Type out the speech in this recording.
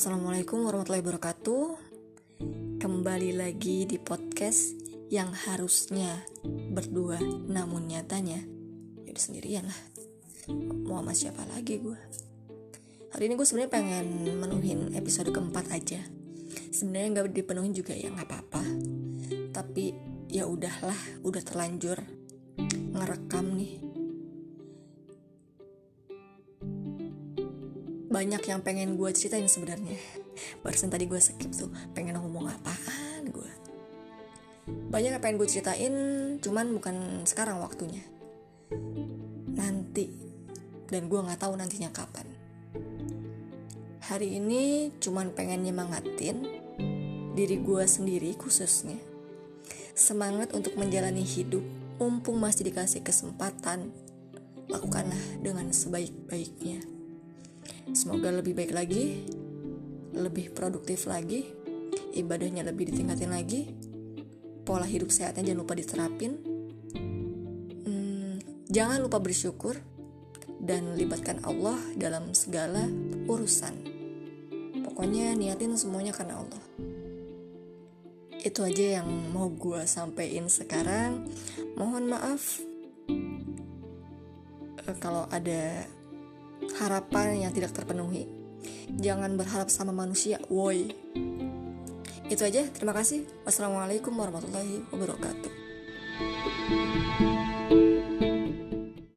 Assalamualaikum warahmatullahi wabarakatuh. Kembali lagi di podcast yang harusnya berdua Namun nyatanya ya udah sendirian lah. Mau sama siapa lagi gue Hari ini gue sebenarnya pengen menuhin episode keempat aja. Sebenarnya nggak dipenuhin juga ya nggak apa-apa. Tapi ya udahlah udah terlanjur ngerekam nih banyak yang pengen gue ceritain sebenarnya. Barusan tadi gue skip tuh pengen ngomong apaan gue banyak yang pengen gue ceritain cuman bukan sekarang waktunya. Nanti dan gue nggak tahu nantinya kapan. Hari ini cuman pengen nyemangatin diri gue sendiri khususnya. Semangat untuk menjalani hidup mumpung masih dikasih kesempatan lakukanlah dengan sebaik-baiknya Semoga lebih baik lagi, lebih produktif lagi, ibadahnya lebih ditingkatin lagi, pola hidup sehatnya jangan lupa diterapin. Hmm, jangan lupa bersyukur dan libatkan Allah dalam segala urusan. Pokoknya niatin semuanya karena Allah. Itu aja yang mau gue sampaikan sekarang. Mohon maaf eh, kalau ada harapan yang tidak terpenuhi. Jangan berharap sama manusia, woi. Itu aja, terima kasih. Wassalamualaikum warahmatullahi wabarakatuh.